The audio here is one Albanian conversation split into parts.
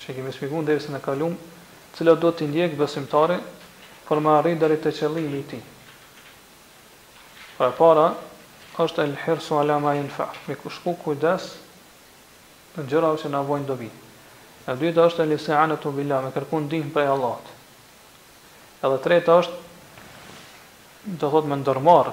që kemi shpjegu në dersin e kalum, të cilat duhet t'i ndjek besimtari për me arrit deri te qëllimi i tij. Pra e para është el hirsu ala ma yenfa, me kushtu kujdes gjërave që na bojnë dobi. E dyta është el isti'anatu billah, me kërku ndihmë prej Allahut. Edhe treta është do thot me ndërmarr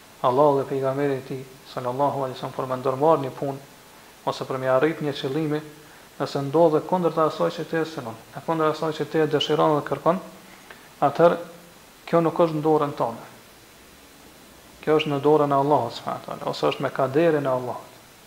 Allahu dhe Pejgamberi i Tij, sallallahu alejhi ve sellem, për me ndërmarrë një punë ose për me arritë një qëllimi, nëse ndodh e kundërta asaj që ti e synon, e kundër asaj që ti e dëshiron dhe kërkon, atëherë kjo nuk është në dorën tonde. Kjo është në dorën e Allahut subhanahu wa taala, ose është me kaderin e Allahut.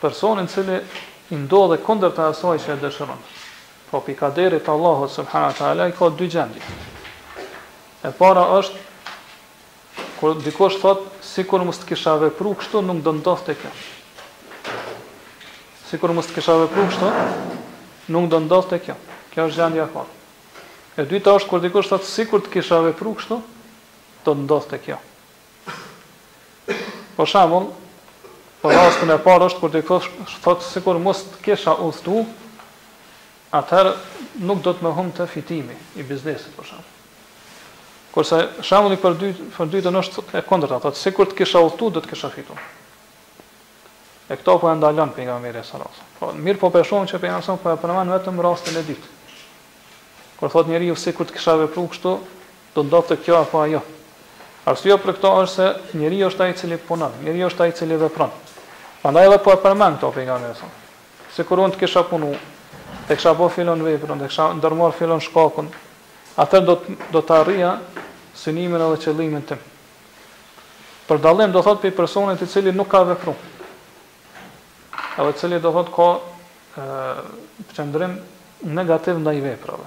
Personi i cili i ndodh e kundërta asaj që e dëshiron. Pra prej kaderit të Allahut subhanahu wa taala ai ka dy gjendje. E para është kur dikush thot sikur mos të kisha vepru kështu nuk do ndodhte kjo. Sikur mos të kisha vepru kështu nuk do ndodhte kjo. Kjo është gjendja e parë. E dyta është kur dikush thot sikur të kisha vepru kështu do ndodhte kjo. Për shembull, për rastin e parë është kur dikush thotë sikur mos të kisha udhëtu, atëherë nuk do të më humbte fitimi i biznesit për shembull. Kurse shembulli për dy për dytën është e kundërta, thotë sikur të kisha udhëtu do të kisha fitu. E këtë po e ndalon pejgamberi sallallahu alajhi wasallam. Pra mirëpo po e shohim që pejgamberi sallallahu alajhi wasallam po e përmend vetëm rastin e dytë. Kur thotë njeriu sikur të kisha vepruar kështu, Do të ndodhte kjo apo ajo. Arsyeja për këtë është se njeriu është ai i cili punon, njeriu është ai i cili vepron. Prandaj edhe po e përmend këtë pejgamberi sa. Sikur unë të kisha punu, të kisha bërë filon veprën, të kisha ndërmarr filon shkakun, atëherë do do të arrija synimin edhe qëllimin tim. Për dallim do thotë prej personit i cili nuk ka vepru. Edhe i cili do thotë ka qëndrim negativ ndaj veprave.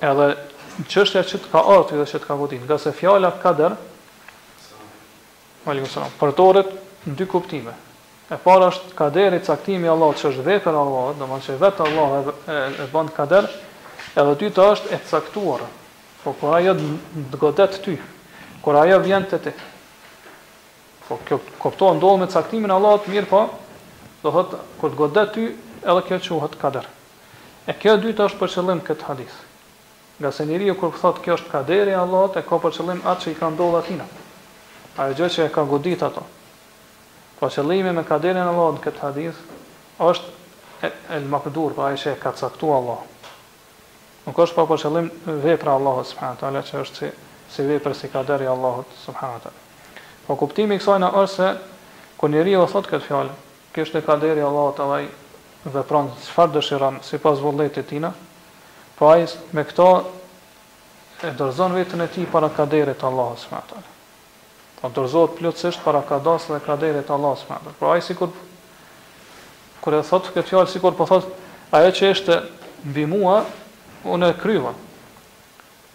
Edhe çështja që të ka ardhur dhe që të ka goditur, ngase fjala kader Aleikum selam. Përdoret në dy kuptime. E para është kaderi caktimi i Allahut që është vepër e Allahut, domethënë që vetë Allahu e, e, e bën kader. Edhe dyta është e caktuar. Pra kur ajo të godet ty, kur ajo vjen te ti. Pra kjo kuptohet ndodh me caktimin e Allahut, mirëpo, do thot kur të godet ty, edhe kjo quhet kader. E kjo e dyta është për qëllim në këtë hadith. Ngase njeriu kur thotë kjo është kaderi i Allahut e ka për qëllim atë që i ka ndodhur atina. Ajo gjë që e ka godit atë. Pra qëllimi me kaderin e Allahut në këtë hadith është el makdur, pra ajo që e ka caktuar Allahu. Nuk është pa për qëllim vepra e Allahut subhanahu teala që është si si vepër si kader i Allahut subhanahu teala. Pra kuptimi i kësajna është se kur njeriu thotë këtë fjalë, Ky është kaderi i Allahut edhe ai vepron çfarë dëshiron sipas vullnetit të tina, po ai me këto e dorëzon veten e tij para kaderit të Allahut subhanahu teala. Po dorëzohet plotësisht para kadas dhe kaderit të Allahut subhanahu teala. Por ai sikur kur e thotë këtë fjalë sikur po thotë ajo që ishte mbi mua unë e kryva.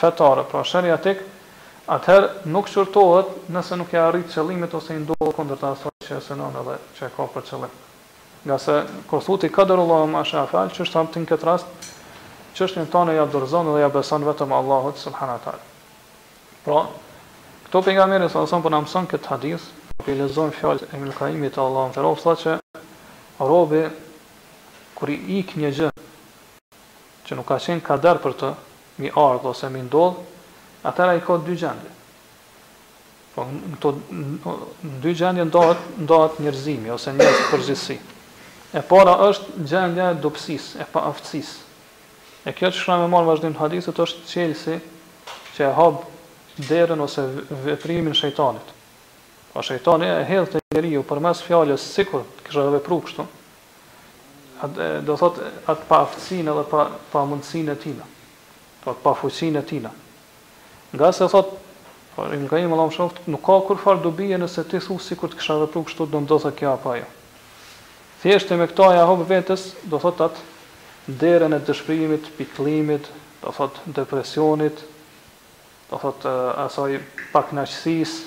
fetare, pra shariatik, atëherë nuk qortohet nëse nuk ia arrit qëllimit ose i ndodh kundërta asaj që e synon edhe që e ka për qëllim. Ngase kur thu ti Kader Allahu wa ma shaa feal, qysh thamë ti në këtë rast, çështjen tane ja dorëzon dhe ja beson vetëm Allahut subhana wa taala. Pra, këtu pejgamberi sa sa po na mëson në këtë hadith, po i lexojmë fjalët e Ibn Kajimit Allahu e mëshiroftë, thotë që robi kur i ik një gjë që nuk ka qenë kader për të mi ardhë ose mi ndodhë, atëherë ai ka dy gjendje. Po në këto në dy gjendje ndahet ndahet njerëzimi ose njerëz në përgjithësi. E para është gjendja e dobësisë, e paaftësisë. E kjo qysh kemi marr në vazhdim të hadithit është çelësi që e hap derën ose veprimin shejtanit. Po shejtani e hedh te njeriu përmes fjalës sikur kisha vepru kështu, do të thotë atë paaftësinë dhe pa pamundësinë e tina. Pa pafuqinë e tina. Ngase thotë Po Ibn Kajim Allahu e mëshiroftë, nuk ka kurrfarë dobie nëse ti thu sikur të kisha vepru kështu do ndodhë kjo apo ajo. Thjesht me këta ja hap vetes, do thot atë, derën e dëshprimit, pikllimit, do thot depresionit, do thot asaj paknaqësisë,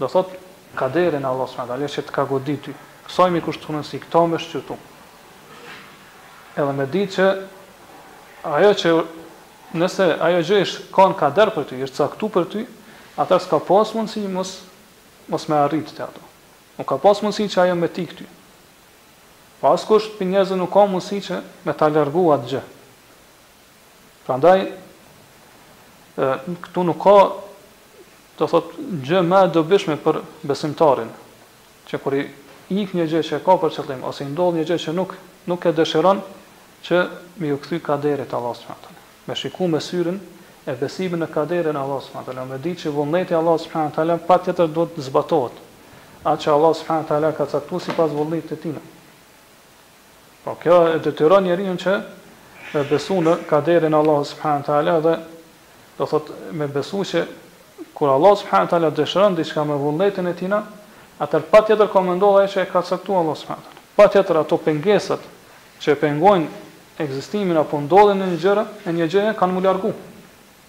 Do thotë kaderin e Allahut subhana teala që të ka godit ty, kësaj mi kushtu rëndësi, këtë me shqyrtu. Edhe me ditë që ajo që nëse ajo gjë ish kanë kader për ty, ish caktu për ty, atër s'ka pas mundësi mos, mos me arrit ti atë. Nuk ka pas mundësi që ajo me t'ik ty. Po askush prej njerëzve nuk ka mundësi që me ta largu atë gjë. Prandaj këtu nuk ka do thot gjë ma e dobishme për besimtarin që kur i ik një gjë që e ka për qëllim ose i ndodh një gjë që nuk nuk e dëshiron që me ju kthy kaderit të Allahut subhanahu teala. Me shiku me syrin e besimit në kaderin e Allahut subhanahu teala, me dit që vullneti i Allahut subhanahu teala patjetër do të zbatohet. Atë që Allahu subhanahu teala ka caktu sipas vullnetit të tina. Po kjo e detyron njeriun që me besu në kaderin e Allahut subhanahu teala dhe do thot me besu që kur Allahu subhanahu teala dëshiron diçka me vullnetin e tina, atër patjetër ka me ndodhë ajo që e ka caktu Allah s.w.t. Patjetër ato pengesat që pengojnë egzistimin apo ndodhinë e një gjëra, e një gjëje kanë mu largu.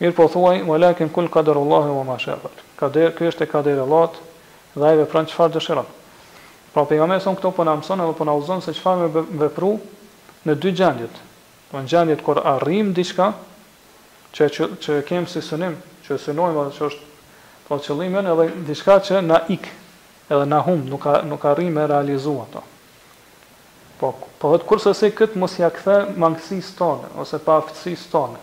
Mirëpo thuaj, walakin kul kaderullahi wa ma shaa fa'al. Kader, ky është kaderi Allahut dhe ai vepron çfarë dëshiron. Pra pejgamberi sa këtu po na mëson edhe po na udhëzon se çfarë me vepru në dy gjendjet. Pra në gjendjet kur arrijmë diçka që që e kemi si synim, që e synojmë edhe që është pra qëllimi jonë edhe diçka që na ik edhe na humb, nuk nuk arrijmë me realizu atë. Po, po thotë kurrsesi këtë mos ia kthe mangësisë tone ose paaftësisë tone.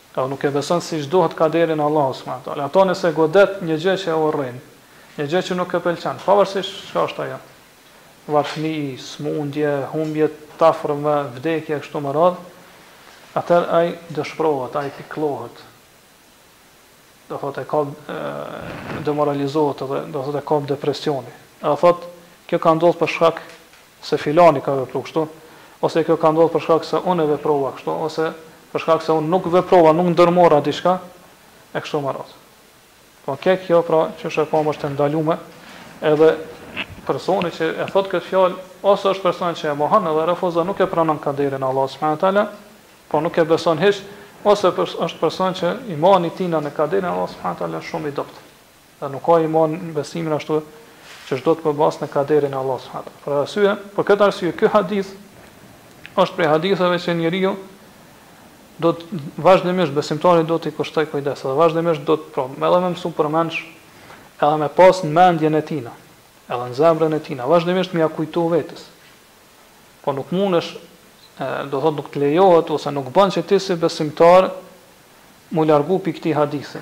Pra nuk e beson siç duhet kaderin e Allahut subhanahu wa taala. Atë nëse e godet një gjë që e urren, një gjë që nuk e pëlqen, pavarësisht çka është ajo, varfëni, sëmundje, humbje e të afërmve, vdekje e kështu me radhë, atëherë ai dëshpërohet, ai pikëllohet, do thotë demoralizohet edhe do thotë e kap depresioni. Edhe thotë kjo ka ndodhur për shkak se filani ka vepru kështu, ose kjo ka ndodhë për shkak se unë e veprova kështu, ose për shkak se unë nuk veprova, nuk ndërmora diçka, e kështu me radhë. Pra kjo, pra, qysh e pamë është e ndalume, edhe personi që e thotë këtë fjalë, ose është personi që e mohon edhe refuzon, nuk e pranon kaderin e Allahut subhanahu wa taala, pra nuk e beson hiç, ose është person që imani i tij në kaderin e Allahut subhanahu wa taala është shumë i dobët. Dhe nuk ka iman në besimin ashtu siç duhet me pas në kaderin e Allah s.w.t. Për arsye, për këtë arsye, ky hadith është prej haditheve që njeriu duhet vazhdimisht besimtari duhet t'i kushtojë kujdes dhe vazhdimisht duhet pra me edhe me mësu përmendsh edhe me pas në mendjen e tina edhe në zemrën e tina vazhdimisht me ja kujtu vetes po nuk mundesh do thot nuk të lejohet ose nuk bën që ti si besimtar mu largu prej këti hadithi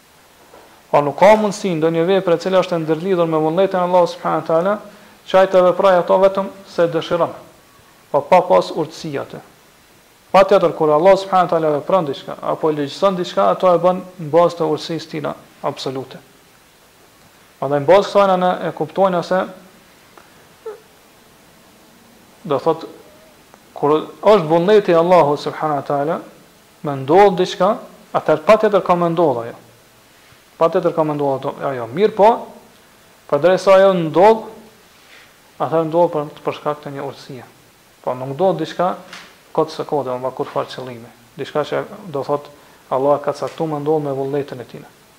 Pra nuk ka mundësi ndonjë vepër e cila është e ndërlidhur me vullnetin e Allahut subhanahu wa ta'ala, që ai të veprojë atë vetëm se dëshiron, pra pa pas urtësi aty. Patjetër kur Allahu subhanahu wa ta'ala vepron diçka, apo ligjëson diçka atë e bën në bazë të urtësisë tina absolute. Prandaj në bazë kësaj na ne e kuptojmë se do thotë kur është vullneti i Allahut subhanahu wa ta'ala, me ndodhë diçka, atëherë patjetër ka me ndodhë ajo. Patjetër ka me ndodhë ajo. Mirëpo, përderisa ajo ndodh, atëherë ndodh për për shkak të një urtësie. Po nuk ndodh diçka kot se kot, domethënë pa kurrfarë qëllimi. Diçka që do thotë Allahu ka caktuar me ndodh me vullnetin e tina.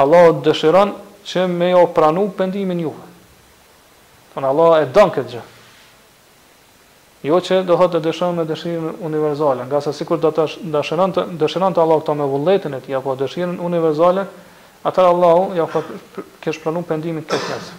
Allahu dëshiron që me jau pranu pendimin juve. Don Allahu e don këtë gjë. Jo që do thotë e dëshiron me dëshirën universale, ngase sikur do të dëshironte dëshironte Allahu këtë me vullnetin e tij apo dëshirën universale, atëherë Allahu ja kish pranu pendimin krejt njerëzve.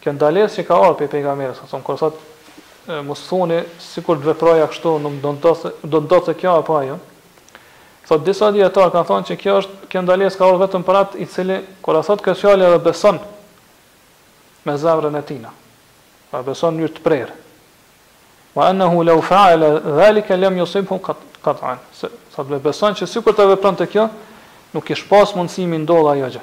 Kjo ndalesë që ka ardhur prej Pejgamberit sa thon kur thotë mos thoni sikur të veproja kështu, nuk do të ndodhte, do të ndodhte kjo apo ajo. Thot disa dietar kanë thënë se kjo është kjo ndalesë ka ardhur vetëm për atë i cili kur e thotë këtë fjalë edhe beson me zemrën e tij. Pra beson në mënyrë të prerë. Wa annahu law fa'ala dhalika lam yusibhu qat'an. Do thotë beson se sikur të vepronte këtë, nuk kish pas mundësi mi ndodh ajo gjë.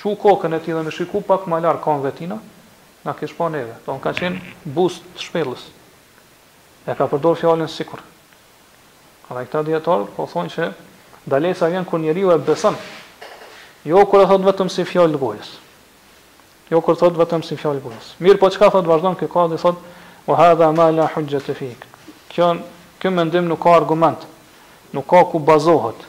Çu kokën e tij dhe me shiku pak ma larg kamve tina, na kish pa neve. Do thonë ka qenë buzë të shpellës. E ka përdorë fjalën sikur. Prandaj këta dijetarë po thonë që ndalesa vjen kur njeriu e beson. Jo kur e thotë vetëm si fjalë gojës. Jo kur thotë vetëm si fjalë gojës. Mirpo çka thotë vazhdon ky kadi thotë wa hadha ma la hujjete fih. Kjo ky mendim nuk ka argument. Nuk ka ku bazohet.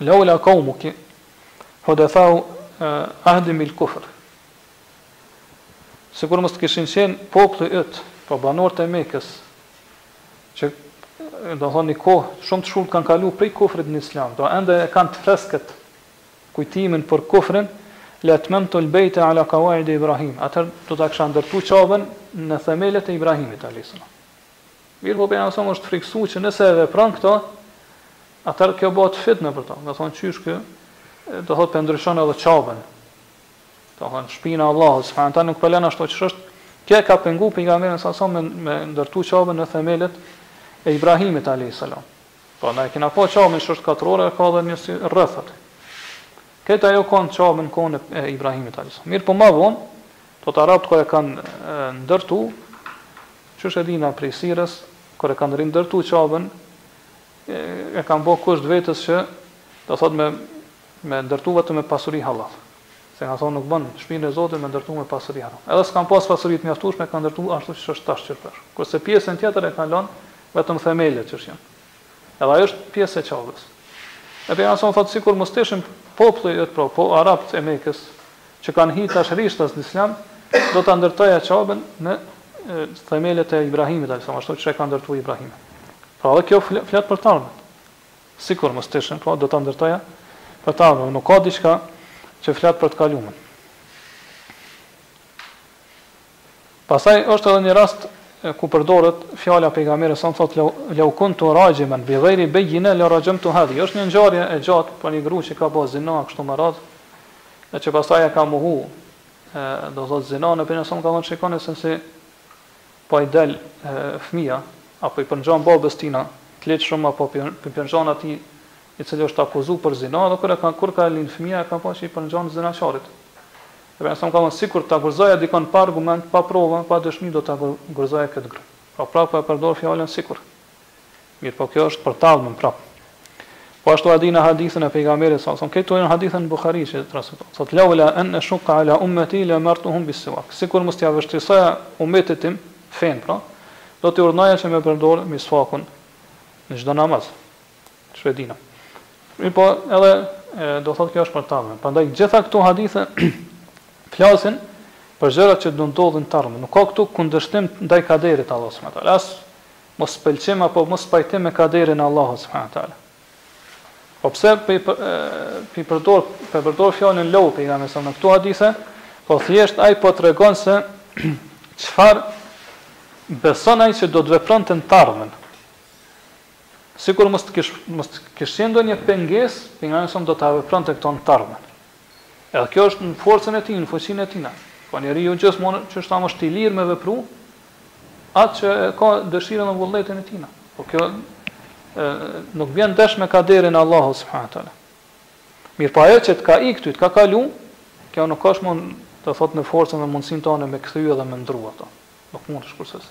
Laula qaumuki hudathau ahdi bil kufr. Sikur mos të kishin qenë populli yt, po banorët e Mekës, që do thonë ni kohë shumë të shkurtë kanë kalu prej kufrit në islam, do ende e kanë të freskët kujtimin për kufrin, le etmemtul bejte ala kawaidi Ibrahim, atër do ta kisha ndërtu qabën në themelet e Ibrahimit, alejhi selam. Mirëpo pejgamberi sa është friksu që nëse e vepron këtë, atëherë kjo bëhet fitnë për ta. Do thonë qysh ky do ta ndryshon edhe qabën. Do thonë shpinë e Allahut, subhanahu taala nuk po lën ashtu qysh është. Kjo e ka pengu pejgamberin sa sa me, me ndërtu qabën në themelet e Ibrahimit alayhis salam. Po na e kena pa qabën qysh është katrore, ka edhe një si rreth atë. Këtë ajo ka kanë qabe n'kohën e Ibrahimit alayhis salam. Mirë po ma vonë Thotë arabët kur e kanë ndërtu, qysh e dina prej sirës, kur e kanë rindërtu Qabën, e kanë bo kusht vetes që, do thotë me me ndërtu vetëm me pasuri hallall. Se kanë thonë nuk bën shpinën e Zotit me ndërtu me pasuri haram. Edhe s'kanë pas pasuri të mjaftueshme e kanë ndërtu ashtu siç është tash sikur. Kurse pjesën tjetër e kanë lënë vetëm themelet qysh janë. Edhe ajo është pjesë e Qabës. E pejgamberi sa thotë sikur mos të ishin populli yt pra po arabët e Mekës që kanë hi tash rishtas në Islam do ta ndërtoja Qabën në themelet e Ibrahimit alajhi salam ashtu siç e ka ndërtu Ibrahimi. Pra edhe kjo flet për të ardhmen. Sikur mos të ishin pra do ta ndërtoja për të ardhmen, nuk ka diçka që flet për të kalumen. Pastaj është edhe një rast ku përdoret fjala e pejgamberit sa thot leu kuntu rajiman bi ghairi bejine la rajamtu hadhi është një ngjarje e gjatë për një gru që ka ba zina kështu me radh e që pastaj e ka mohu do thot zinanë pejgamberi ka thon shikoni se si po i del fëmija apo i përngjan babes tina të lejtshëm apo po i përngjan ati i cili është akuzu për zina dhe kur e ka kur ka lind fëmija e ka pa që i përngjan zinaqarit Dhe ka thënë sikur ta gurëzoja dikon pa argument, pa prova, pa dëshmi do ta gurëzoja këtë grua. Pra prapë po e përdor fjalën sikur. Mirëpo kjo është për të ardhmen prapë. Po ashtu ai në hadithin e pejgamberit sa son këtu në hadithin e Buhariu që transmeton. Thotë lawla an ashuqqa ala ummati la amartuhum bis siwak. Sikur mos t'ia vështirësoja umetit tim pra, do t'i urdhnoja që me përdor miswakun në çdo namaz. Ç'e di na. Mirë po, edhe e, do thotë kjo është për të ardhmen. Prandaj gjitha këto hadithe flasin për gjërat që do ndodhin në të ardhmen. Nuk ka këtu kundërshtim ndaj kaderit të Allahut subhanahu wa taala. As mos pëlqim apo mos pajtim me kaderin e Allahut subhanahu wa taala. Po pse pe pe përdor pe përdor fjalën lou pejgamberi sa në këto hadithe, po thjesht ai po tregon se çfarë beson ai që do të vepronte në të ardhmen. Sikur mos të kish mos të kish qenë ndonjë pengesë, pejgamberi sa do ta vepronte këto në të ardhmen. Edhe kjo është në forcën e tij, në fuqinë e tij. Po njeriu gjithmonë qysh thamë është i lirë me vepru atë që e ka dëshirën dhe vullnetin e tij. Po kjo nuk bjen ndesh me kaderin e Allahut subhanahu wa taala. Mirëpo po ajo që të ka ik ty, të ka kalu, kjo nuk është mund të thotë në forcën dhe mundësinë tënde me kthy edhe me ndrua ato. Nuk mundesh kurrsesi.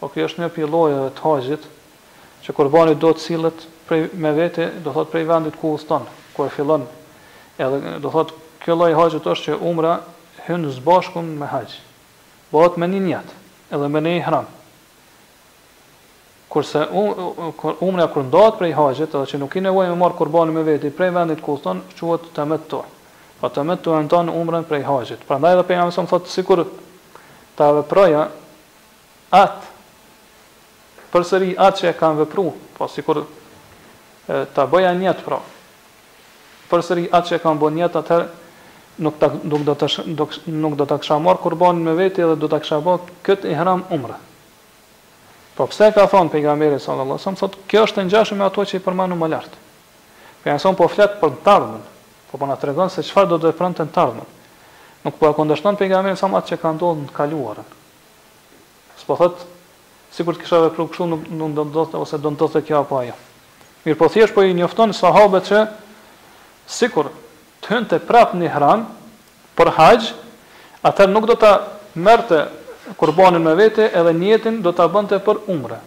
Po kjo është një prej llojeve të haxhit, që kurbani duhet të sillet prej me vete, do thotë prej vendit ku udhëton, ku e fillon, edhe, do thotë, ky lloj i haxhit është që umra hyn së bashku me haxh, bëhet me një nijet, edhe me një ihram, kurse umra kur ndahet prej haxhit, edhe që nuk ke nevojë me marrë kurbanin me vete prej vendit ku udhëton, quhet temetu, pra temetu e ndan umren prej haxhit, prandaj edhe pejgamberi sa thotë sikur ta veproja Atë, përsëri atë që e kam vepru, pra sikur ta bëja nijet pra, përsëri atë që e kam bo nijet, atëherë nuk ta nuk do të nuk nuk do ta kisha marr kurbanin me vete dhe do ta kisha bë kët ihram umre. Po pse ka thënë pejgamberi sallallahu alajhi wasallam thotë kjo është e ngjashme me ato që i përmendëm më lart. Pejgamberi sa po flet për të ardhmen, po po na tregon se çfarë do të vepronte në të ardhmen. Nuk po e kundërshton pejgamberi sa atë që ka ndodhur në të kaluarën, S'po thotë sikur të kisha vepruar kështu nuk nuk do të ndodhte ose do ndodhte kjo apo ajo. Mirpo thjesht po i njofton sahabët që sikur të hynte prap në ihram për haxh, atëherë nuk do ta merrte kurbanin me vete edhe nijetin do ta bënte për umre.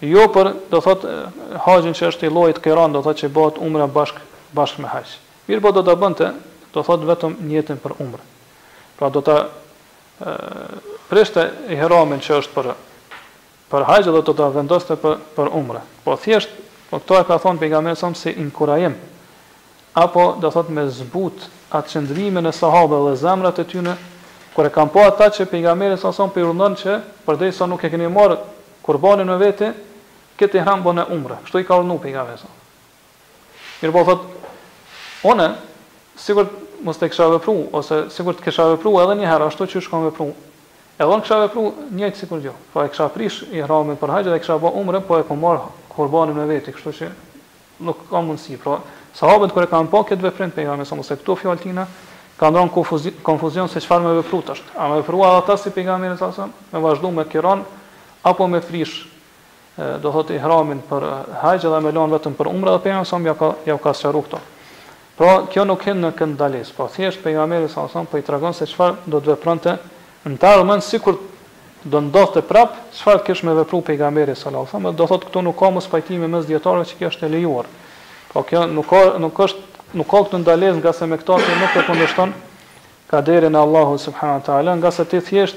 Jo për, do thotë, haxhin që është i llojit qiran, do thotë që bëhet umra bashkë bashkë me haxh. Mirpo do ta bënte, do thotë, vetëm nijetin për umre. Pra do ta prishte ihramin që është për për haxh dhe do ta vendoste për për umre. Po thjesht, po këto e ka thënë pejgamberi sa si inkurajim. Apo do thotë me zbut atë qëndrimin e sahabëve dhe zemrat e tyre kur e kanë pa ata që pejgamberi sa sa po urdhon që përderisa nuk e keni marr kurbanin me vete, këtë ihram bëne umre. Kështu i ka urdhëruar pejgamberi sa. Mirëpo thotë, unë sikur mos të kisha vepru, ose sikur të kisha vepru edhe një herë ashtu qysh kam vepru, edhe unë kisha vepru njëjtë sikur ju, pra e kisha prish ihramin për haxh dhe e kisha bo umre, po e kom marrë kurbanin me veti, kështu që nuk ka mundësi. Pra, sahabët kur e kanë pa këtë veprim të pejgamberit sallallahu alajhi wasallam, se këto fjalët tina kanë dhënë konfuzion, konfuzion se çfarë me vepru tash. A me vepru edhe ata si pejgamberi sallallahu alajhi wasallam, me vazhdu me kiran apo me prish do thotë ihramin për hajj dhe me lënë vetëm për umra dhe pejgamberi sa ja ka ja ka sqaruar këto. Pra kjo nuk hyn në kët ndalesë, po thjesht pejgamberi sa sa po i tregon se çfarë do të vepronte në të ardhmen sikur të ndodhte prap çfarë kish me vepru pejgamberi sallallahu alajhi wasallam, do thotë këtu nuk ka mospajtime mes dietarëve që kjo është e lejuar. Po kjo nuk ka nuk është nuk ka këtë ndalesë nga se me këto ti nuk e kundërshton kaderin e Allahut subhanahu wa taala, nga se ti thjesht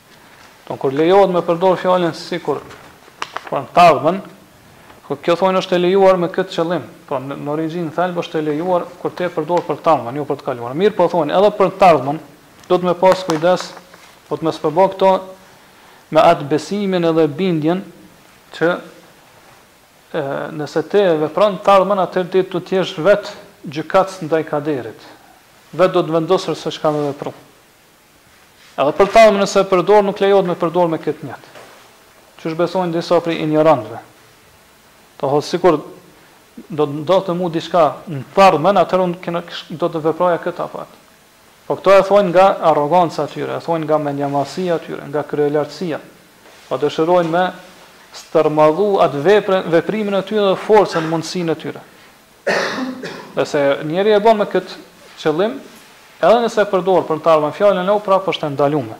Dhe kur lejohet me përdor fjalën sikur për të ardhmen, Po kjo thonë është e lejuar me këtë qëllim. Po në, në origjinë thelb është e lejuar kur ti e përdor për t'ardhmen, jo për të kaluarën. Mirëpo thonë edhe për t'ardhmen, duhet me pas kujdes, po të mos e bo këto me atë besimin edhe bindjen që e, nëse ti e vepron t'ardhmen, atë ti do të jesh vet gjykatës ndaj kaderit. Vet do të vendosësh se çka me vepru. Edhe për t'ardhmen nëse e përdor nuk lejohet me përdor me këtë nijet. Qysh besojnë disa prej injorantëve. Do thotë sikur të më ndodhte mu diçka në të ardhmen atëherë unë kena do të veproja këtë apo atë. Po këto e thonë nga arroganca e tyre, e thonë nga mendjamadhësia e tyre, nga kryelartësia. Po dëshirojnë me stërmadhu atë veprën, veprimin e tyre dhe forcën, mundësinë e tyre. Nëse njeri e bën me këtë qëllim, edhe nëse e përdor për të ardhmen fjalën lau prapë është e ndalume.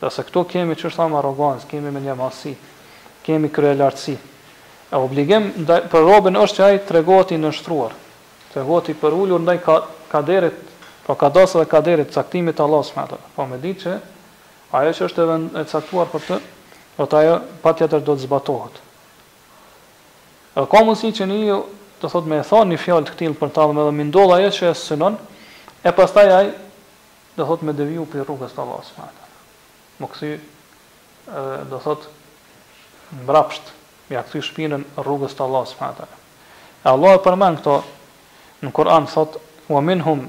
Nga se këtu kemi qysh thamë arrogancë, kemi mendjemadhësi, kemi kryelartësi. E obligim ndaj për robin është që ai të tregohet i nënshtruar, të tregohet i përulur ndaj ka kaderit, pra kadasë dhe kaderit, caktimit të Allahut subhanahu teala. Po me ditë që ajo që është veç e caktuar për të, do të ajo patjetër do të zbatohet. Edhe ka mundësi që njeri, do të thotë me e thanë një fjalë të këtillë për t'ardhmen dhe me ndodh ajo që e synon, e pastaj ai, do të thotë me deviju prej rrugës të Allahut subhanahu wa taala. Mu kthy, do të thotë, mbrapsht, me ia kthy shpinën rrugës të Allahut subhanahu wa taala. E Allahu e përmend këto në Kur'an thotë: "Wa minhum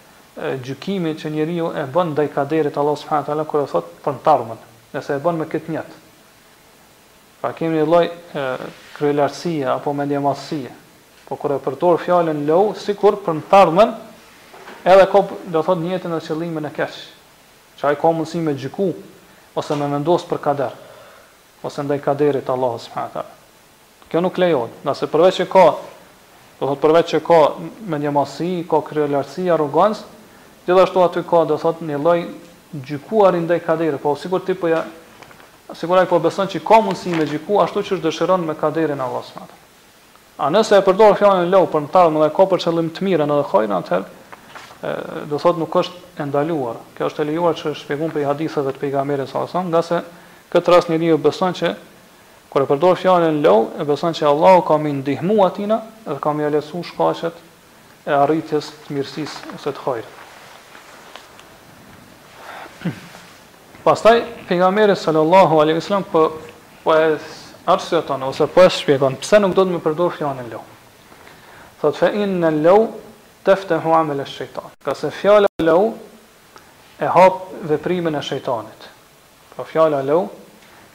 gjykimi që njeriu e bon ndaj kaderit të Allahut subhanahu wa taala kur e thotë për të ardhmen, nëse e bon me këtë njet. Pra kemi një lloj kryelartësie apo mendjemadhësie. Po kur e përdor fjalën lou sikur për të ardhmen edhe ka do thot nijetin dhe qëllimin e keq. Që ai ka mundësi me gjyku ose me vendos për kader. ose ndaj kaderit të Allahut subhanahu wa taala. Kjo nuk lejohet, nga se përveç që ka, do thotë përveç që ka mendjemadhsi, ka kryelartësi, arrogancë, gjithashtu aty ka, do thotë, një lloj të gjykuari ndaj kaderit, po sikur ti po ja sikur ai po beson që ka mundësi me gjyku ashtu siç dëshiron me kaderin e Allahut subhanahu wa taala. A nëse e përdor fjalën lou për t'ardhmen dhe ka për qëllim të mirën edhe hajrin atëherë do thotë nuk është e ndaluar. Kjo është e lejuar që është shpjegu prej haditheve të Pejgamberit sallallahu alajhi wasallam, ngase këtë rast njeriu beson që kur e përdor fjalën lou e beson që Allahu ka me i ndihmu atijna dhe ka me ia lehtësu shkaqet e arritjes të mirësisë ose të hajrit. Pastaj pejgamberi sallallahu alaihi wasallam po po e arsyeton ose po e shpjegon pse nuk duhet me përdor fjalën lou. Thot fa inna lou taftahu amal ash-shaytan. Ngase fjala lou e hap veprimin e shejtanit. Pra fjala leu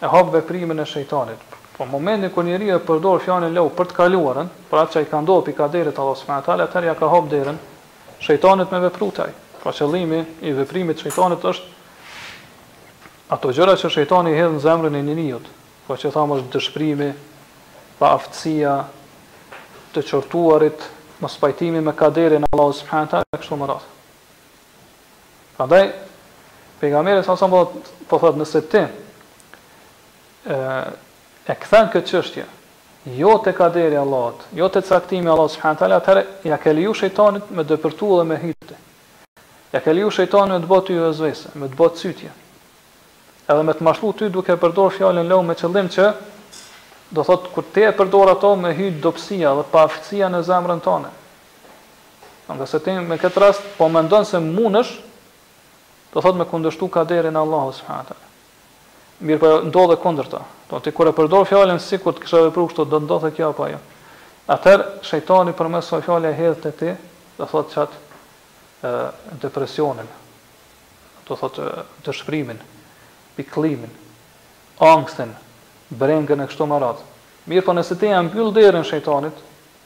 e hap veprimin e shejtanit. Po në momentin kur njeriu e përdor fjalën leu për të kaluarën, për atë çka i ka ndodhur pi kaderit Allahut subhane teala atëherë ja ka hap derën shejtanit me vepru te ai. Pra qëllimi i veprimit të shejtanit është ato gjëra që shejtani i hedh në zemrën e njeriut, pra që thamë është dëshprimi, paaftësia, të qortuarit, mospajtimi me kaderin e Allahut subhane teala e kështu me radhë. Prandaj pejgamberi sa sa po thotë nëse ti e e kthen këtë çështje jo te kaderi i Allahut, jo te caktimi i Allahut subhanahu teala, atëherë ja ke leju shejtanit me depërtu dhe me hy te ti. Ja ke leju shejtanit me të bo ty vesvese, me të bo cytje. Edhe me të mashtru ty duke përdor fjalën leu me qëllim që do thot kur ti e përdor ato me hy dobësia dhe paaftësia në zemrën tënde. Nga se ti me këtë rast po mendon se munësh do thot me kundërshtu kaderin e Allahut subhanahu wa taala. Mirëpo ndodh e kundërta. Dot ti kur e përdor fjalën sikur të kisha vepruar kështu, do ndodhte kjo apo ajo. Atëherë shejtani përmes ksaj fjale e hedh te ti, do thot qat ë depresionin. Do thot dëshprimin, pikëllimin, ankthin, brengën e kështu me radhë. Mirëpo nëse ti ja mbyll derën shejtanit,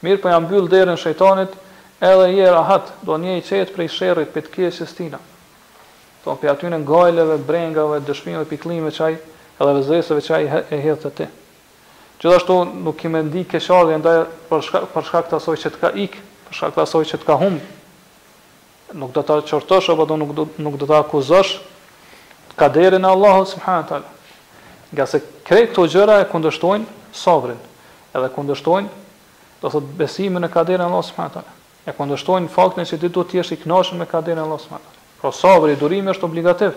Mirpo ja mbyll derën shejtanit edhe je rahat, domethon je i qetë prej sherrit pej të keqes tina. Domethon pej atyne gajleve, brengave, dëshprimeve pikëllimeve që ai edhe vesveseve që ai e hedh te ti. Gjithashtu nuk ki me ndi keqardhje ndaj për shkak t'asoj që të ka ik, për shkak t'asoj që të ka humb. Nuk do ta qortosh apo do nuk do nuk do ta akuzosh kaderin e Allahut subhanahu wa taala. Nga se krejt këto gjëra e kundërshtojnë sabrin, edhe kundërshtojnë do thot besimin në kaderin e Allahut subhanahu wa taala. E kundërshtojnë faktin që ti duhet të jesh i kënaqur me kaderin e Allahut subhanahu wa taala. Pra sabri durimi është obligativ.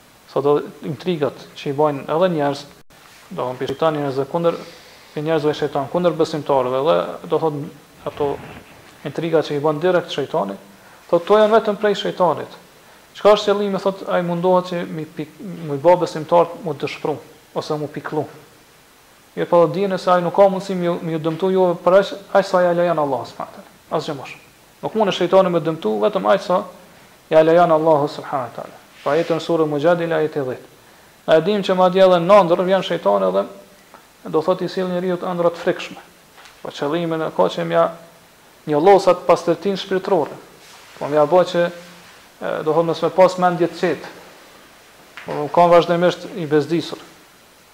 Sado intrigat që i bajnë edhe njerz, do thonë prej shejtan njerëzve kundër, prej njerëzve shejtan kundër besimtarëve dhe do thotë ato intriga që i bën direkt shejtani, thotë këto janë vetëm prej shejtanit. Çka është qëllimi thotë ai mundohet që mi pik, mi bë besimtarët mu dëshpru ose mu pikëllu. Mirëpo dijeni se ai nuk ka mundësi me ju dëmtu juve për aq aq sa ja lejon Allahu subhanahu wa taala. Asgjë më shumë. Nuk mundet shejtani me dëmtu vetëm aq sa ia lejon Allahu subhanahu wa taala. Pra ajeti në surën Mujadile ajeti i dhjetë. Na e dimë që madje edhe në ëndrr vjen shejtani dhe do thotë i sjell njeriut ëndrra të frikshme. Po qëllimin e ka që mja njollos atë pastërtinë shpirtërore. Po mja bë që do thotë mos me pas mendje të qetë. Po me kan vazhdimisht i bezdisur.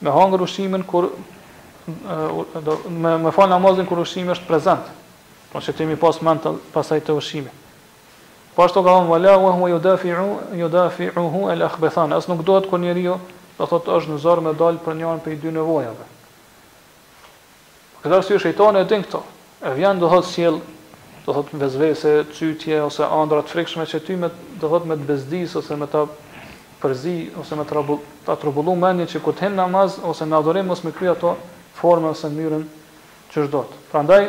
Me hangër ushqimin kur do me me fal namazin kur ushqimi është prezent. Po që ti mi pas mend pasaj te ushqimi. Po ashtu ka thënë wala wa huwa yudafi'u yudafi'uhu al-akhbathan. As nuk duhet kur njeriu do thotë është në zor me dal për njërën prej dy nevojave. Për këtë arsye shejtani e din këtë, e vjen do thotë sjell do thotë vesvese, cytje ose ëndrra të frikshme që ty me do thotë me të bezdisë ose me ta përzi ose me të ta trubullu mendjen që kur të hin në namaz ose në adhurim mos me kry atë formën ose mënyrën qysh do të. Prandaj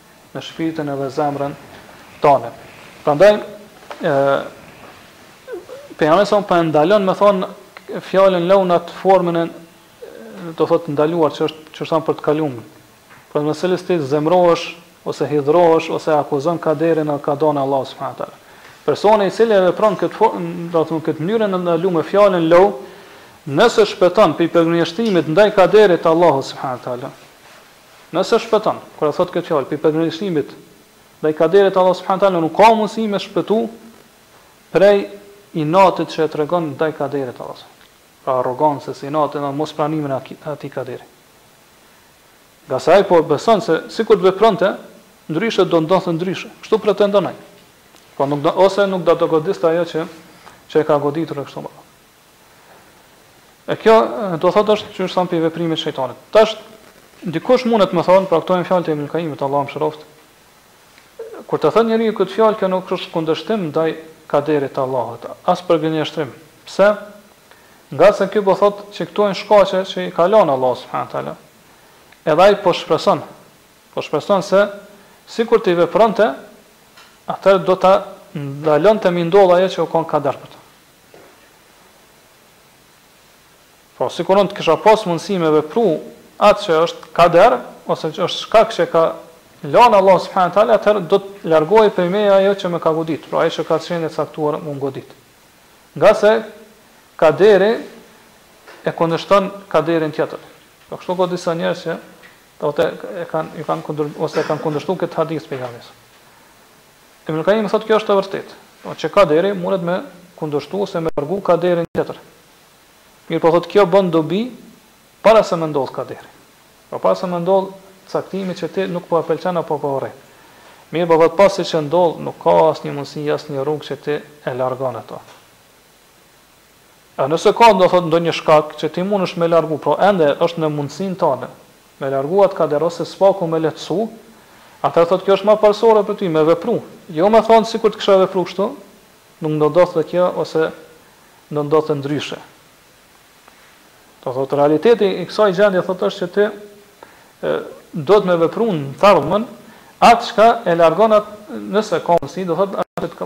në shpirtin edhe zemrën tonë. Prandaj ë pejgamberi son po e ndalon me thon fjalën lau atë formën e do thot ndaluar që është që është për të kaluar. Pra në të cilën ti zemrohesh ose hidhrohesh ose akuzon kaderin që e ka dhënë Allahu subhanahu teala. Personi i cili e vepron këtë formë, do të thonë këtë mënyrën e ndaluar me fjalën lou, nëse shpëton prej përgënjeshtrimit ndaj kaderit të Allahut subhanahu teala, Nëse shpëton, kur e thotë këtë fjalë, prej përgënjeshtrimit ndaj kaderit të Allahut subhanahu wa taala, nuk ka mundësi me shpëtu prej inatit që e tregon ndaj kaderit të Allahut subhanahu wa taala, pra arrogancës, inatit dhe mospranimin e atij kaderi. Ngase ai po beson se sikur të vepronte, ndryshe do ndodhte ndryshe. Kështu pretendon ai. Po nuk do ose nuk do të godiste ajo që që e ka goditur e kështu me radhë. E kjo do thotë është qysh thamë prej veprimit të shejtanit. Tash dikush mundet me thonë, pra këto janë fjalët e Ibn Kajimit, Allahu e mëshiroftë, kur të thotë njeriu këtë fjalë kjo nuk është kundërshtim ndaj kaderit të Allahut, as përgënjeshtrim. Pse? Ngase ky po thotë që këto janë shkaqe që i ka lënë Allahu subhanahu wa taala. Edhe ai po shpreson, po shpreson se sikur t'i vepronte, atëherë do ta ndalonte me ndodh ajo që u kanë kader për të. Po, sikur unë të kisha pas mundësi me vepru atë që është kader, ose që është shkak që e ka lanë Allahu subhanahu wa taala, atëherë do t'largohej prej meje ajo që më ka godit, pra ajo që ka qenë e caktuar mu godit. Ngase kaderi e kundërshton kaderin tjetër. Po kështu ka disa njerëz që do thotë e kanë e kanë kundër ose e kanë kundërshtuar këtë hadith t'pejgamberit. Ibn Kajim thotë kjo është e vërtetë, pra që kaderi mundet me kundërshtu ose me largu kaderin tjetër. Mirëpo thotë kjo bën dobi para se me ndodhë kaderi. Pra para se me ndodhë caktimi që ti nuk po e pëlqen apo po e urren. Mirëpo thotë pasi që ndodh nuk ka asnjë mundësi asnjë rrugë që ti e largon ato. E nëse ka do thot ndonjë shkak që ti munësh me largu, pra ende është në mundësinë tënde me largu atë kader ose s'paku me lehtësu, atëherë thot kjo është ma parësore për ty me vepru, jo me thanë sikur të kisha vepru kështu nuk m'do ndodhte kjo ose do ndodhte ndryshe. Do thot realiteti i kësaj gjendje thot është që ti duhet me vepru në të ardhmen atë çka e largon atë nëse ka mundësi, do thot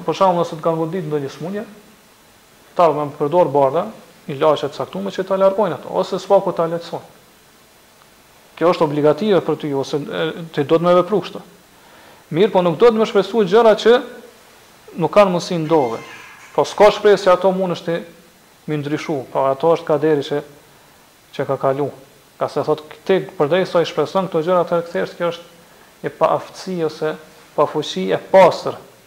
për shembull nëse të ka godit ndonjë sëmundje, Atëherë me përdorë barna, ilaçe të caktume që ta largojnë ato, ose s'paku ta lehtësojnë. Kjo është obligative për ty, ose ti duhet me vepru kështu. Mirëpo nuk duhet me shpresu gjëra që nuk kanë mundësi me ndodhë. Pra s'ka shpresë që ato mundesh ti me i ndryshu, pra ato është kaderi që që ka kalu. Ngase thotë ti përderisa i shpreson këto gjëra atëherë kthehesh kjo është një paaftësi ose pafuqi e pastër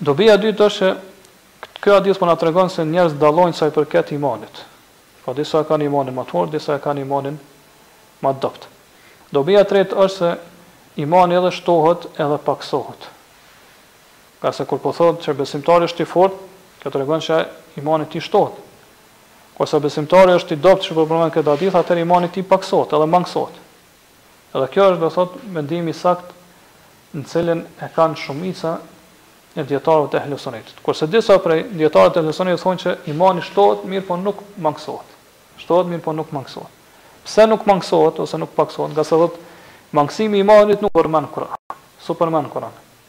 Dobia e dytë është që ky hadith po na tregon se njerëzit dallojnë sa i përket imanit. Pra disa e kanë imanin më të fortë, disa e kanë imanin më të dobët. Dobia e tretë është se imani edhe shtohet edhe pakësohet. Ngase kur po thotë që besimtari është i fortë, kjo tregon që imani i tij shtohet. Kurse besimtari është i dobët, siç po përmendet n'këtë hadith, atëherë imani i tij pakësohet edhe mangësohet. Dhe kjo është do thotë mendimi i saktë në cilin e kanë shumica e dijetarëve të ehlu sunetit. Kurse disa prej dijetarëve të ehlu sunetit thonë që imani shtohet mirëpo nuk mangësohet. Shtohet mirëpo nuk mangësohet. Pse nuk mangësohet ose nuk pakësohet? Ngase thotë mangësimi i imanit s'u përmend n'Kur'an. S'u përmend n'Kur'an.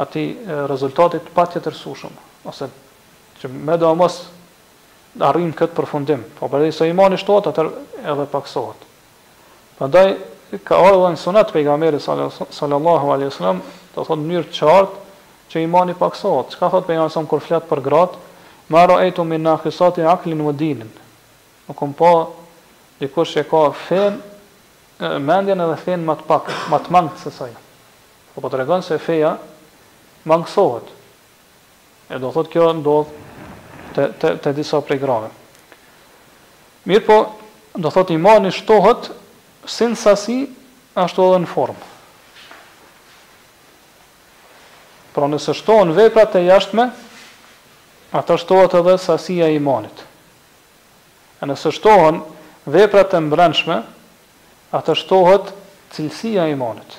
atij rezultati të patjetërsueshëm, ose që medomos të arrijmë këtë përfundim, po përderisa imani shtohet atëherë edhe pakësohet. Prandaj ka ardhur në sunet pejgamberit sallallahu alaihi wasallam, do të thotë në mënyrë të qartë që imani pakësohet. Çka thotë pejgamberi sallallahu alaihi wasallam kur flet për gratë, ma ra'aytu min naqisati aqlin wa dinin. Nuk kam pa dikush që ka fenë, mendjen edhe fenë më të paktë, më të mangët se sa ju. Kjo po tregon se feja mangësohet. E do thotë kjo ndodh te te te disa prej grave. Mirëpo, do thotë imani shtohet si në sasi, ashtu edhe në formë. Pra nëse shtohen veprat e jashtme, atëherë shtohet edhe sasia e imanit. E nëse shtohen veprat e mbrendshme, atëherë shtohet cilësia e imanit.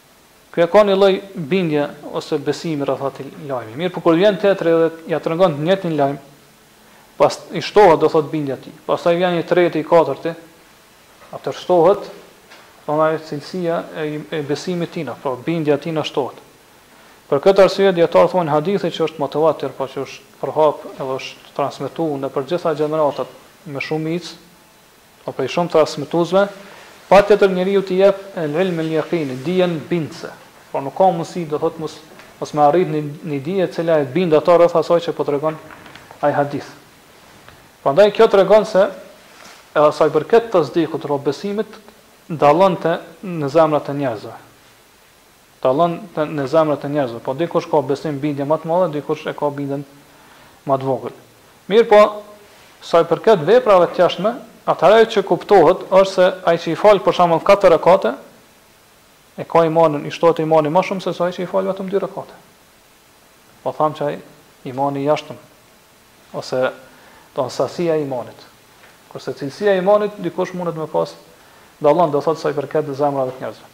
Ky e ka një lloj bindje ose besimi rreth atij lajmi. Mirëpo kur vjen tjetri dhe ia tregon të njëjtin lajm, prapë i shtohet do thotë bindja e tij. Pastaj vjen i treti, i katërti, atëherë shtohet, domethënë ajo cilësia e e besimit të tij, pra bindja e tij shtohet. Për këtë arsye dijetarët thonë hadithi që është mutevatir, pra që është përhap edhe është transmetuar nëpër të gjitha gjeneratat me shumicë, Po prej shumë transmetuesve, patjetër njeriu ti jep el ilm el jakini, dijen bindëse. Por nuk ka mundësi, do thotë, mos mos me arrit një një dije e cila e bind atë rreth asaj që po tregon ai hadith. Prandaj kjo tregon se edhe sa i përket tasdikut, pra besimit, dallon në zemrat e njerëzve. Dallon në zemrat e njerëzve. Po dikush ka besim, bindje më të madhe, dikush e ka bindjen më të vogël. Mirëpo, sa i përket veprave të jashtme, atëherë ajo që kuptohet është se ai që i fal për shembull katër rekate, e ka imanin, i shtohet imani më shumë se sa ai që i fal vetëm dy rekate. Po thamë që ai imani i jashtëm, ose domethënë sasia e imanit. Kurse cilësia e imanit, dikush mundet me pas dallon, do thotë sa i përket zemrave të njerëzve.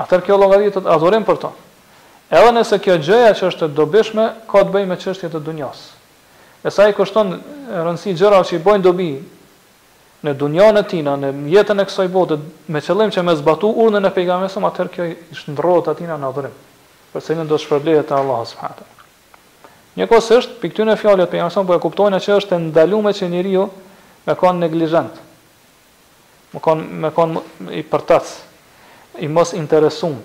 atëherë kjo llogaritet adhurim për të, edhe nëse kjo gjëja që është e dobishme ka të bëjë me çështje të dunjas. E sa i kushton rëndësi gjërave që i bëjnë dobi në dunjanë e tina, në jetën e kësaj bote, me qëllim që me zbatu urdhrin e Pejgamberit sallallahu alaihi wasallam, atëherë kjo i shndërrohet atina në adhurim, për të cilin do të shpërblehet te Allahu subhanahu wa taala. Njëkohësisht, prej këtyre fjalëve të Pejgamberit sallallahu alaihi wasallam, po e kuptojna që është e ndaluar që njeriu me qenë neglizhent, Me kon me kon i përtac, i mos interesum,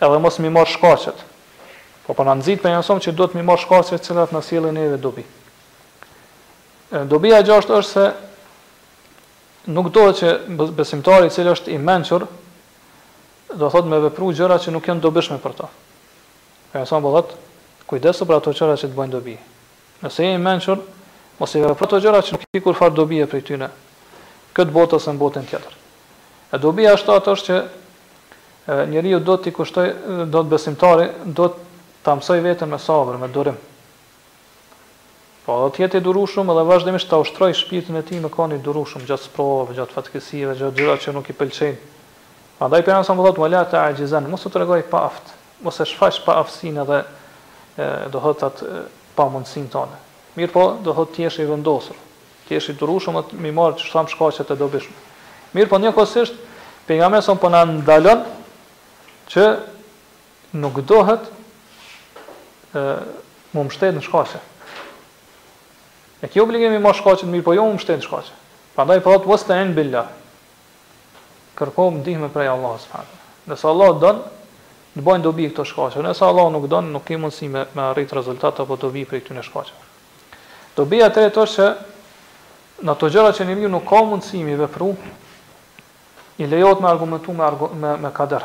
edhe mos mi marr shkaqet. Po po na nxit pejgamberi që duhet mi marr shkaqet cilat na sjellin neve dobi. E dobia e gjashtë është se nuk duhet që besimtari i cili është i mençur do thot me vepru gjëra që nuk janë dobishme për ta. Pejgamberi po thot, kujdesu për ato gjëra që të bëjnë dobi. Nëse je i mençur, mos i vepro ato gjëra që nuk ke kurrfarë dobie prej tyne, këtë botë ose në botën tjetër. E dobia e shtatë është që njeriu do ta ushtrojë, do të besimtari, do ta mësojë veten me sabër, me durim. Po do të jetë i durueshëm dhe vazhdimisht ta ushtrojë shpirtin e tij me kanë i durueshëm gjatë sprovave, gjatë fatkeqësive, gjatë gjërave që nuk i pëlqejnë. Prandaj pejgamberi sa më thotë: "Wala ta'jizan", mos u trego i paaftë, Mos e shfaq paaftësinë edhe do thotë atë pamundësinë tonde. Mirëpo, do thotë të jesh i vendosur, të jesh i durueshëm edhe mi marrë siç thamë shkaqet e dobishme. Mirëpo njëkohësisht pejgamberi sa po na ndalon që nuk dohet mu mbështet në shkaqe. E ki obligim mi marr shkaqet, mirëpo jo mu mbështet në shkaqe. Prandaj po thotë wastain billah. kërko ndihmë prej Allahut subhanahu wa taala. Nëse Allahu don, të bajnë dobi këto shkaqe, nëse Allahu nuk don, nuk ke mundësi me me arrit rezultat apo dobi prej këtyre shkaqeve. Dobia e tretë është që në ato gjëra që njeriu nuk ka mundësi mi vepru, i lejohet me argumentu me argu, me, me kader.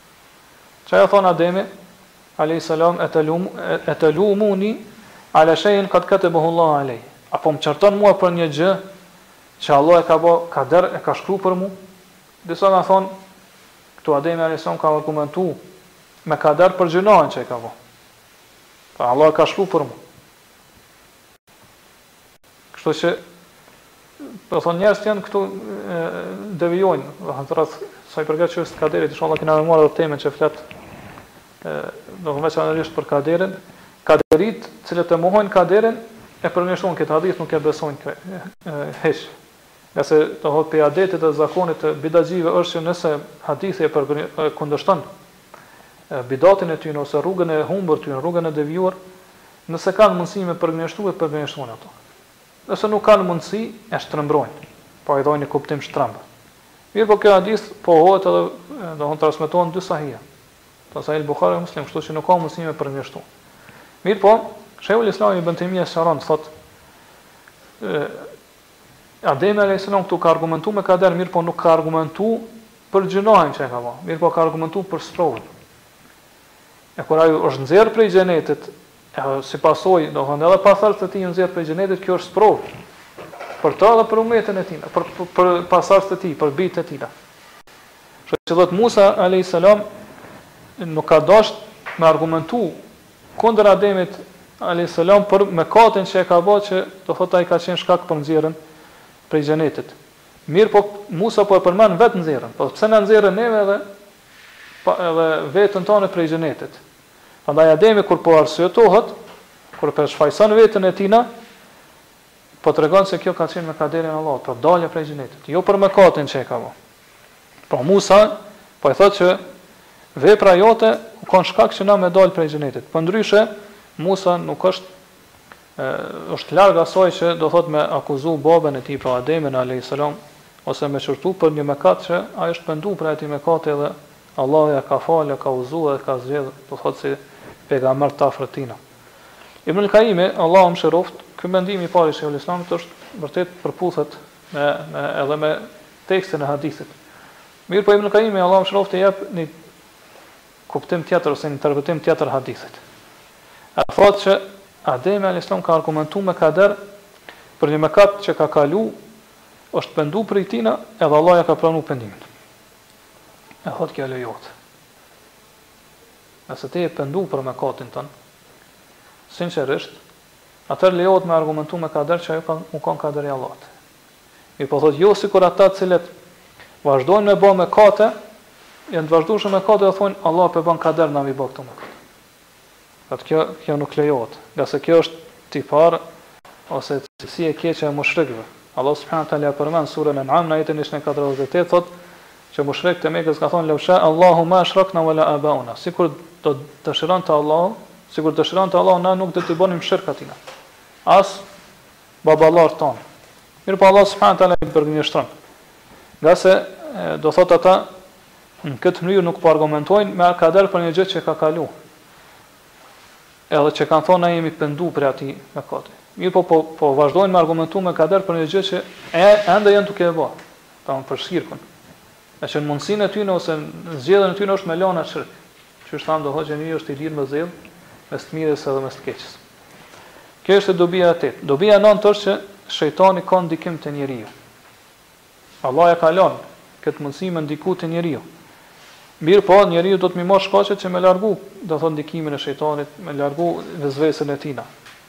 Që ja thon Ademi, alejhi selam, e të lumuni ala shejin kad ketebehu Allahu alej, a po më qorton mua për një gjë që Allah e ka bo kader, e ka shkruar për mua? Disa kanë thonë, këtu Ademi alejhi selam ka argumentu me kader për gjynahun që e ka bo. Pra Allah e ka shkruar për mua. Kështu që do thonë njerëz që edhe këtu devijojnë, do thonë rreth sa i përket çështës së kaderit, inshallah kena me marrë edhe temën që flet do të veçanërisht për kaderin, kaderit, të cilët e mohojnë kaderin, e përgënjeshtrojnë këtë hadith, nuk e besojnë kë, hiç. Ngase do thotë prej adetit dhe zakonit të bidaxhive është që nëse hadithi e për, e kundërshton bidatin e tyne ose rrugën e humbur tyne, rrugën e devijuar, nëse kanë mundësi me përgnjeshtru e përgnjeshtrojnë ato. Nëse nuk kanë mundësi, e shtrëmbrojnë, pra i dhojnë një kuptim shtrëmbë. Mirëpo kjo hadith pohohet edhe, domethënë transmetohet në dy sahije, në sahih Buhariu dhe Muslim, kështu që nuk ka mundësi me përgnjështu. Mirëpo, Shejhul Islami Ibn Tejmija sqaron, thotë, Ademi alejhi selam këtu ka argumentu me kader mirëpo nuk ka argumentu për gjynahin që e ka ba, mirëpo ka argumentu për sprovën. E kur ai është nxjerrë prej xhenetit, e si pasojë, domethënë edhe pasardhësit e tij janë nxjerrë prej xhenetit, kjo është sprovë për të edhe për umetin e tij, për për pasardhësit të tij, për bijtë e tij. Kështu që thotë Musa alejhi selam nuk ka dashtë me argumentu Kundër Ademit, alejhi selam, për mëkatin që e ka ba që, do thotë, ai ka qenë shkak për nxjerrjen prej Xhenetit. Mirëpo, Musa po e përmend vetë nxjerrjen, po pse na nxjerrën neve edhe po edhe veten tane prej Xhenetit. Prandaj Ademi kur po arsyetohet, kur po e shfajëson veten e tina, Po tregon se kjo ka qenë me kaderin e Allahut, pra dalja prej xhenetit, jo për mëkatin që e ka bo. Pra Musa po i thotë që vepra jote u kanë shkak që na me dalë prej xhenetit. Përndryshe, Musa nuk është është larg asaj që do thotë me akuzu babën e tij pra Ademin alayhis salam ose me qortu për një mëkat që ai është pendu për atë mëkat edhe Allahu ja ka falë, ka udhëzu dhe ka zgjedh, do thotë si pejgamber të afërt tina. Ibn al-Kaimi, Allahu e mëshiroftë, ky mendim i parë i Shejhul Islamit është vërtet përputhet me me edhe me tekstin e hadithit. Mirëpo Ibn al-Kaimi, Allahu e mëshiroftë, i jep një kuptim tjetër ose një interpretim tjetër hadithit. Ai thotë që Ademi alayhis salam ka argumentuar me kader për një mëkat që ka kalu, është pendu prej tina edhe Allah ja ka pranu pendimin. E thotë kjo lejohet. Nëse ti je pendu për mëkatin tënd, sinqerisht, atëherë lejohet me argumentu me kader që ajo ka, u kon kader i Allahut. Mirëpo thotë jo sikur ata të cilët vazhdojnë me ba mëkate, janë të vazhdueshëm n'mëkate dhe thonë Allahu po e bën kader na me i ba këto mëkate. Thotë kjo, kjo nuk lejohet, ngase kjo është tipar ose cilësi e keqe e mushrikëve. Allahu subhanahu wa taala e përmend në Surën En'am në ajetin njëqind e katërdhjetë e tetë thotë, Që mushrikët e Mekës kanë thënë, "Lau shaa Allahu ma ashrakna wala aba'una", Sikur të dëshironte Allahu, sikur dëshironte Allahu na nuk do t'i bënim shirk atina, as baballarët tanë. Mirëpo Allahu subhanahu wa ta'ala i përgënjeshtron. Ngase do thotë ata në këtë mënyrë nuk po argumentojnë me kader për një gjë që ka kalu. Edhe që kanë thanë na jemi pendu prej atij mëkati. Mirëpo po po vazhdojnë me argumentu me kader për një gjë që e ende janë duke e bërë. Domthon për shirkun. E që n'mundësinë e tyne ose n'zgjedhjen e tyne është me lan shirkun. Qysh thamë do thotë njeriu është i lirë me zgjedh mes të mirës edhe mes të keqes. Kjo ishte dobija e tetë. Dobija e nëntë është që shejtani ka ndikim te njeriu. Allah e ka lënë këtë mundësi me ndiku te njeriu. Mirëpo, njeriu duhet m'i marrë shkaqet që me largu, do thotë ndikimin e shejtanit, me largu vesvesën e tina.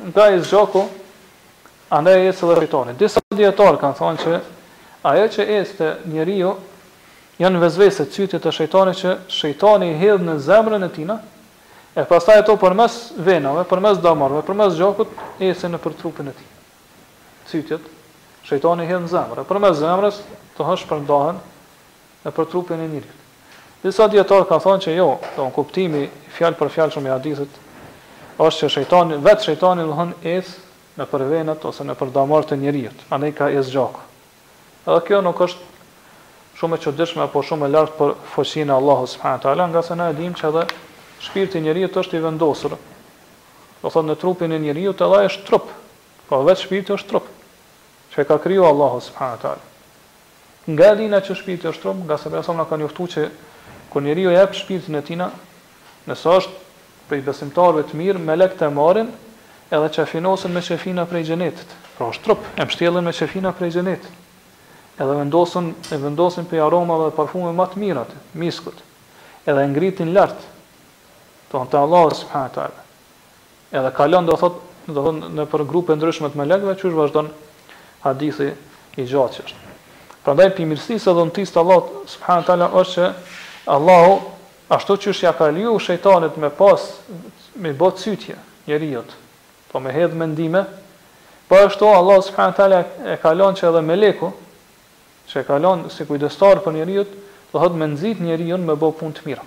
Nga ec gjaku, andaj ec edhe shejtani. Disa dijetarë kanë thënë që ajo që ec te njeriu janë vesvese, çytje të shejtanit që shejtani i hedh në zemrën e tij, e pastaj ato përmes venave, përmes damarëve, përmes gjakut ecin nëpër trupin e tij. Çytjet shejtani i hedh në zemër, e përmes zemrës, domthonë shpërndahen nëpër trupin e njeriut. Disa dijetarë kanë thënë që jo, domthon kuptimi fjalë për fjalëshëm i hadithit është që shejtani, vetë shejtani domthon ecë nëpër venat ose nëpër damarët e njeriut, andej ka ecë gjaku. Edhe kjo nuk është shumë e çuditshme apo shumë e lartë për fuqinë e Allahut subhanahu teala, nga se na e dimë që edhe shpirti i njeriut është i vendosur, do thotë në trupin e njeriut edhe ai është trup, po vetë shpirti është trup, që e ka kriju Allahu subhanahu teala. Nga e dina që shpirti është trup, nga se pejgamberi sallallahu alajhi wasallam na ka njoftuar që kur njeriu e jep shpirtin e tij, nëse është prej besimtarëve të mirë, melekët e marrin edhe e qefinosin me qefina prej xhenetit, pra është trup, e mbështjellin me qefina prej xhenetit, edhe vendosin, e vendosin prej aromave dhe parfumeve më të mirat, miskut, edhe e ngritin lart, domthonë te Allahu subhanahu wa taala. Edhe kalon do thotë, do të thonë nëpër grupe ndryshme të melekëve, qysh vazhdon hadithi i gjatë që është. Prandaj pi mirësisë e dhuntisë të Allahut subhanahu teala është që Allahu ashtu qysh ia ka leju shejtanit me pas me bë cytje njeriut, po me hedh mendime, po ashtu Allahu subhanahu teala e ka lënë që edhe meleku që e ka lënë si kujdestar për njeriu, do thotë me nxit njeriu me bë punë të mira.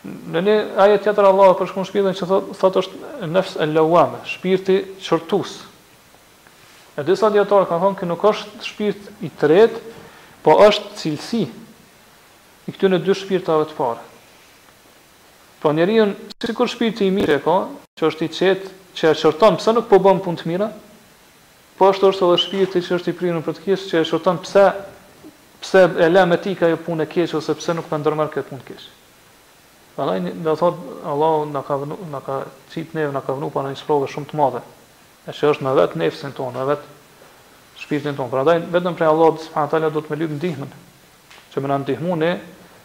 Në një ajet tjetër Allah e përshkruan shpirtin që thotë thot është nefs el lawame, shpirti qortus. E disa dietarë kanë thonë që nuk është shpirt i tretë, po është cilësi i këtyre dy shpirtave të parë. Po njeriu sikur shpirti i mirë e ka, që është i qetë, që e qorton, pse nuk po bën punë të mira? Po ashtu është edhe shpirti që është i prirur për të keq që e qorton pse pse e le me t'ikë ajo punë e keqe ose pse nuk po e ndërmerr këtë punë të keqe. Prandaj do të thotë Allahu na ka vënë na ka çit neve na ka vënë para një sprove shumë të madhe. E që është me vet nefsin tonë, me vet shpirtin tonë. Prandaj vetëm prej Allahut subhanahu teala duhet me lyp ndihmën. Që me na ndihmu, do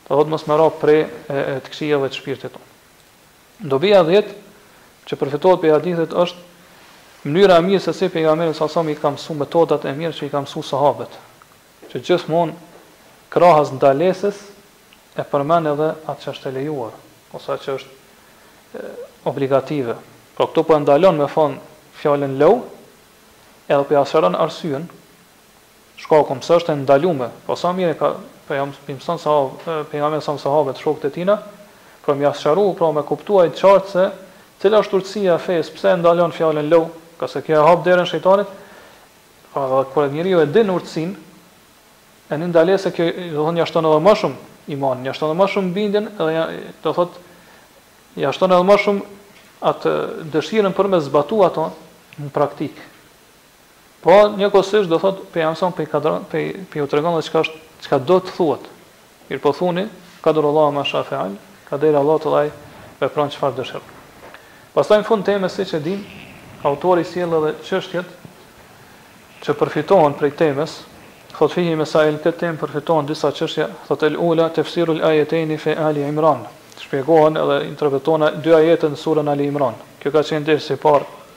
të thotë mos me ra pre e, e të këqijave të shpirtit tonë. Dobia e dhjetë që përfitohet prej hadithit është mënyra e mirë se si pejgamberi sallallahu alajhi wasallam i ka mësuar metodat e mira që i ka mësuar sahabët, që gjithmonë krahas ndalesës e përmend edhe atë që është e lejuar ose atë që është obligative. Pra këtu po e ndalon me thonë fjalën lou, edhe po ja sqaron arsyen, shkakun pse është e ndalume, po sa mirë çka po ja mëson sahab pejgamberi sa sahabët shokët e tina, pra me ja sqaru, pra me kuptu ai qartë se cila është urtësia e fesë, pse e ndalon fjalën lou, ngase kjo e hap derën shejtanit, pra dhe kur njeriu e din urtësinë e një ndalese kjo do të thotë ja shton edhe më shumë imanin, ja shton edhe më shumë bindjen edhe ja do thotë ja shton edhe më shumë atë dëshirën për me zbatu ato në praktikë. Po njëkohësisht do thot pe ja mëson pe kadro pe pe ju tregon dhe çka është çka duhet të thuhet. Mirë po thuni, Kaderullahi ue ma shae feal, kaderi Allahut edhe ai vepron çfarë dëshiron. Pastaj në fund temës siç e dimë, autori sjell edhe çështjet që përfitohen prej temës, thot fihi mesail këtë temë përfitohen disa çështje, thot el ula tefsirul ajetejni fe ali imran, shpjegohen edhe interpretohen dy ajete në surën Ali Imran. Kjo ka qenë dersi i parë.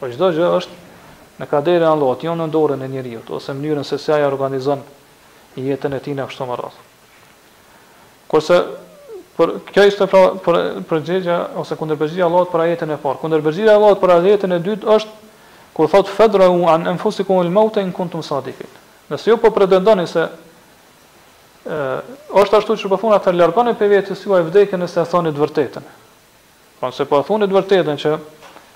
Po çdo gjë është në kaderin e Allahut, jo në dorën e njeriut, ose mënyrën se si ai organizon jetën e tij në kështu me radhë. Kurse për kjo ishte pra për përgjigja ose kundërpërgjigja e Allahut për ajetin e parë. Kundërpërgjigja e Allahut për ajetin e dytë është ku thot fadra'u an anfusikum al-maut in kuntum sadiqin. Nëse ju po pretendoni se ë është ashtu siç po thoni atëherë largoni pe vetes juaj vdekjen nëse e thoni të vërtetën. Pra nëse po e thoni të vërtetën që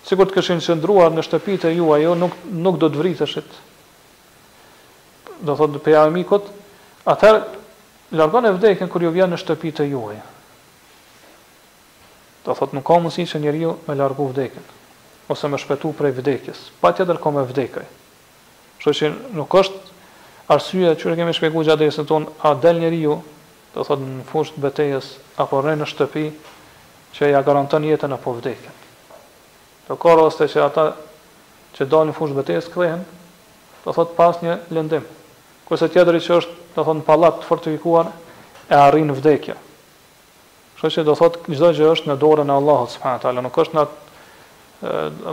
sikur të kishin qëndruar në shtëpitë e juaja jo nuk nuk do të vriteshit do thotë prej armikut atëherë largoni vdekjen kur ju vjen në shtëpitë e juaja do thotë nuk ka mundësi që njeriu me largu vdekjen ose me shpetu prej vdekjes patjetër ka me vdek ai kështu që nuk është arsye qysh e kemi shpjegu gjatë dersit tonë a del njeriu do thotë në fushë të betejës apo rri në shtëpi që ia garanton jetën apo vdekjen. Po ka raste që ata që dalin në fushë të betejës kthehen, do thotë pa asnjë lëndim. Kurse tjetri që është, do thotë në pallat të fortifikuar e arrin vdekja. Kështu që do thotë çdo gjë është në dorën e Allahut subhanahu teala, nuk është në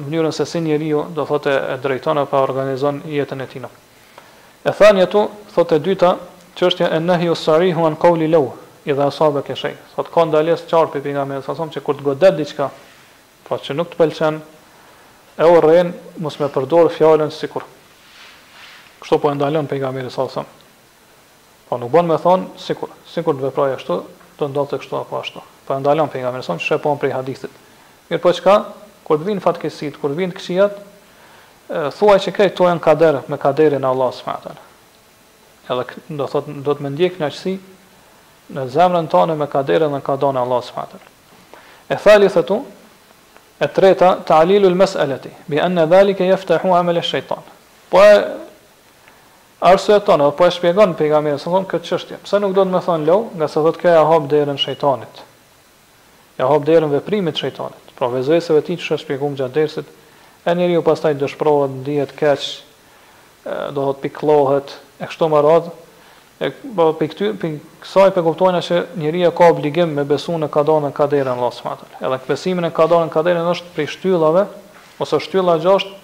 mënyrën se si njeriu do thotë e drejton apo organizon jetën e tij. Eth-thaniyatu, thotë e dyta, çështja en-nahyu s-sarihu an qawli law idha asabaka shay, thotë ka ndalesë të qartë prej Pejgamberit sa selam që kur të godet diçka, pra që nuk të pëlqen, e urren mos me përdorë fjalën sikur. Kështu po e ndalon Pejgamberi sa selam. Po nuk bën me thonë sikur, sikur të veproja ashtu, do të ndodhte kështu apo ashtu. Po e ndalon pejgamberi siç e pamë prej hadithit. Mirëpo çka, kur të vijnë fatkeqësitë, kur vijnë të këqijat, thuaj që krejt këto janë kader, me kaderin e Allahut subhanahu wa taala. Edhe do të thotë duhet me ndje kënaqësi në zemrën tënde me kaderin dhe qadanë e Allahut subhanahu wa taala. Eth-thalithatu, e treta, ta'lilul mas'alati, bi anna dhalika yaftahu amal ash-shaytan. Po Arsyeton dhe po e shpjegon Pejgamberi savs këtë çështje, pse nuk duhet me thënë lou, ngase thotë kjo ja hap derën shejtanit, ja hap derën veprimit të shejtanit, pra vesveseve të tij që shpjegum gjatë dersit, e njeriu pastaj dëshpërohet, ndihet keq, do thotë pikëllohet, e kështu me radhë, e pra prej këty, prej kësaj po e kuptojna që njeriu e ka obligim me besu në kadanë edhe kaderin e Allahut subhana wa taala, edhe besimi në kadanë edhe kaderin është prej shtyllave, ose është shtylla e gjashtë,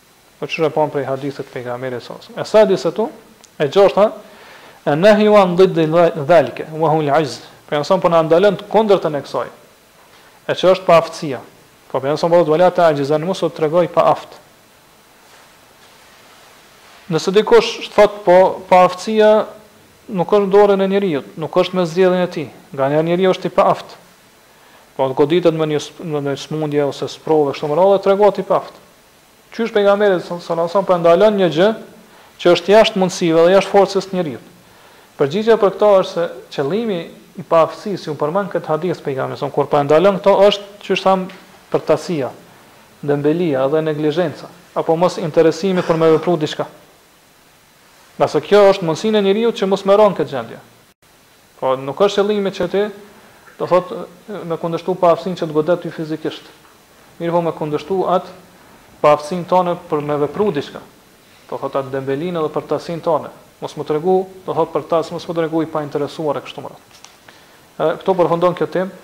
Po qysh e pamë prej hadithit të pejgamberit savs. Es-sadisetu, e gjashta, en-nehju an diddi dhalike, wa huwe l'ajz, pejgamberi savs po na ndalon të kundërtën e kësaj, e që është paaftësia. Po pejgamberi savs po thotë wala ta'jizan mos u trego i paaftë. Nëse dikush thotë po paaftësia nuk është në dorën e njeriu, nuk është me zgjedhjen e tij, nganjëherë njeriu është i paaftë. Po goditet me një me një sëmundje ose sprovë kështu me radhë tregohet i paaftë. Qysh Pejgamberi sallallahu alejhi wasallam po e ndalon një gjë që është jashtë mundësive dhe jashtë forcës të njeriut? Përgjigja për këtë është se qëllimi i paaftësisë që u përmend këtë hadith Pejgamberi sallallahu alejhi wasallam kur po e ndalon këtë është, qysh thamë, përtasia, dembelia edhe neglizhenca, apo mos interesimi për me vepru diçka. Ngase kjo është mundësinë e njeriut që mos me ra në këtë gjendje. Pra, nuk është qëllimi që ti, do thotë, me kundërshtu paaftësinë që të godet ty fizikisht, mirëpo me kundërshtu atë paaftësinë tënde për me vepru diçka, do thotë, atë dembelinë edhe përtasinë tënde, mos m'u tregu, do thotë, përtac, mos m'u tregu i painteresuar e kështu me radhë. Edhe këtu përfundon kjo temë,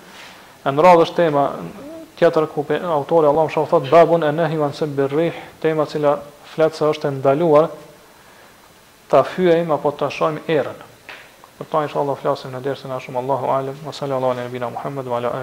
e në radhë është tema tjetër ku autori, Allahu e mëshiroftë, thotë, Babun en-nehyu an-sebbi-rrih, tema e cila flet se është e ndaluar, Ta fyejmë apo ta shojmë erën? Për to inshallah flasim në dersin e ardhshëm Allahu alem, wa sallallahu ala nebina Muhammad wa ala.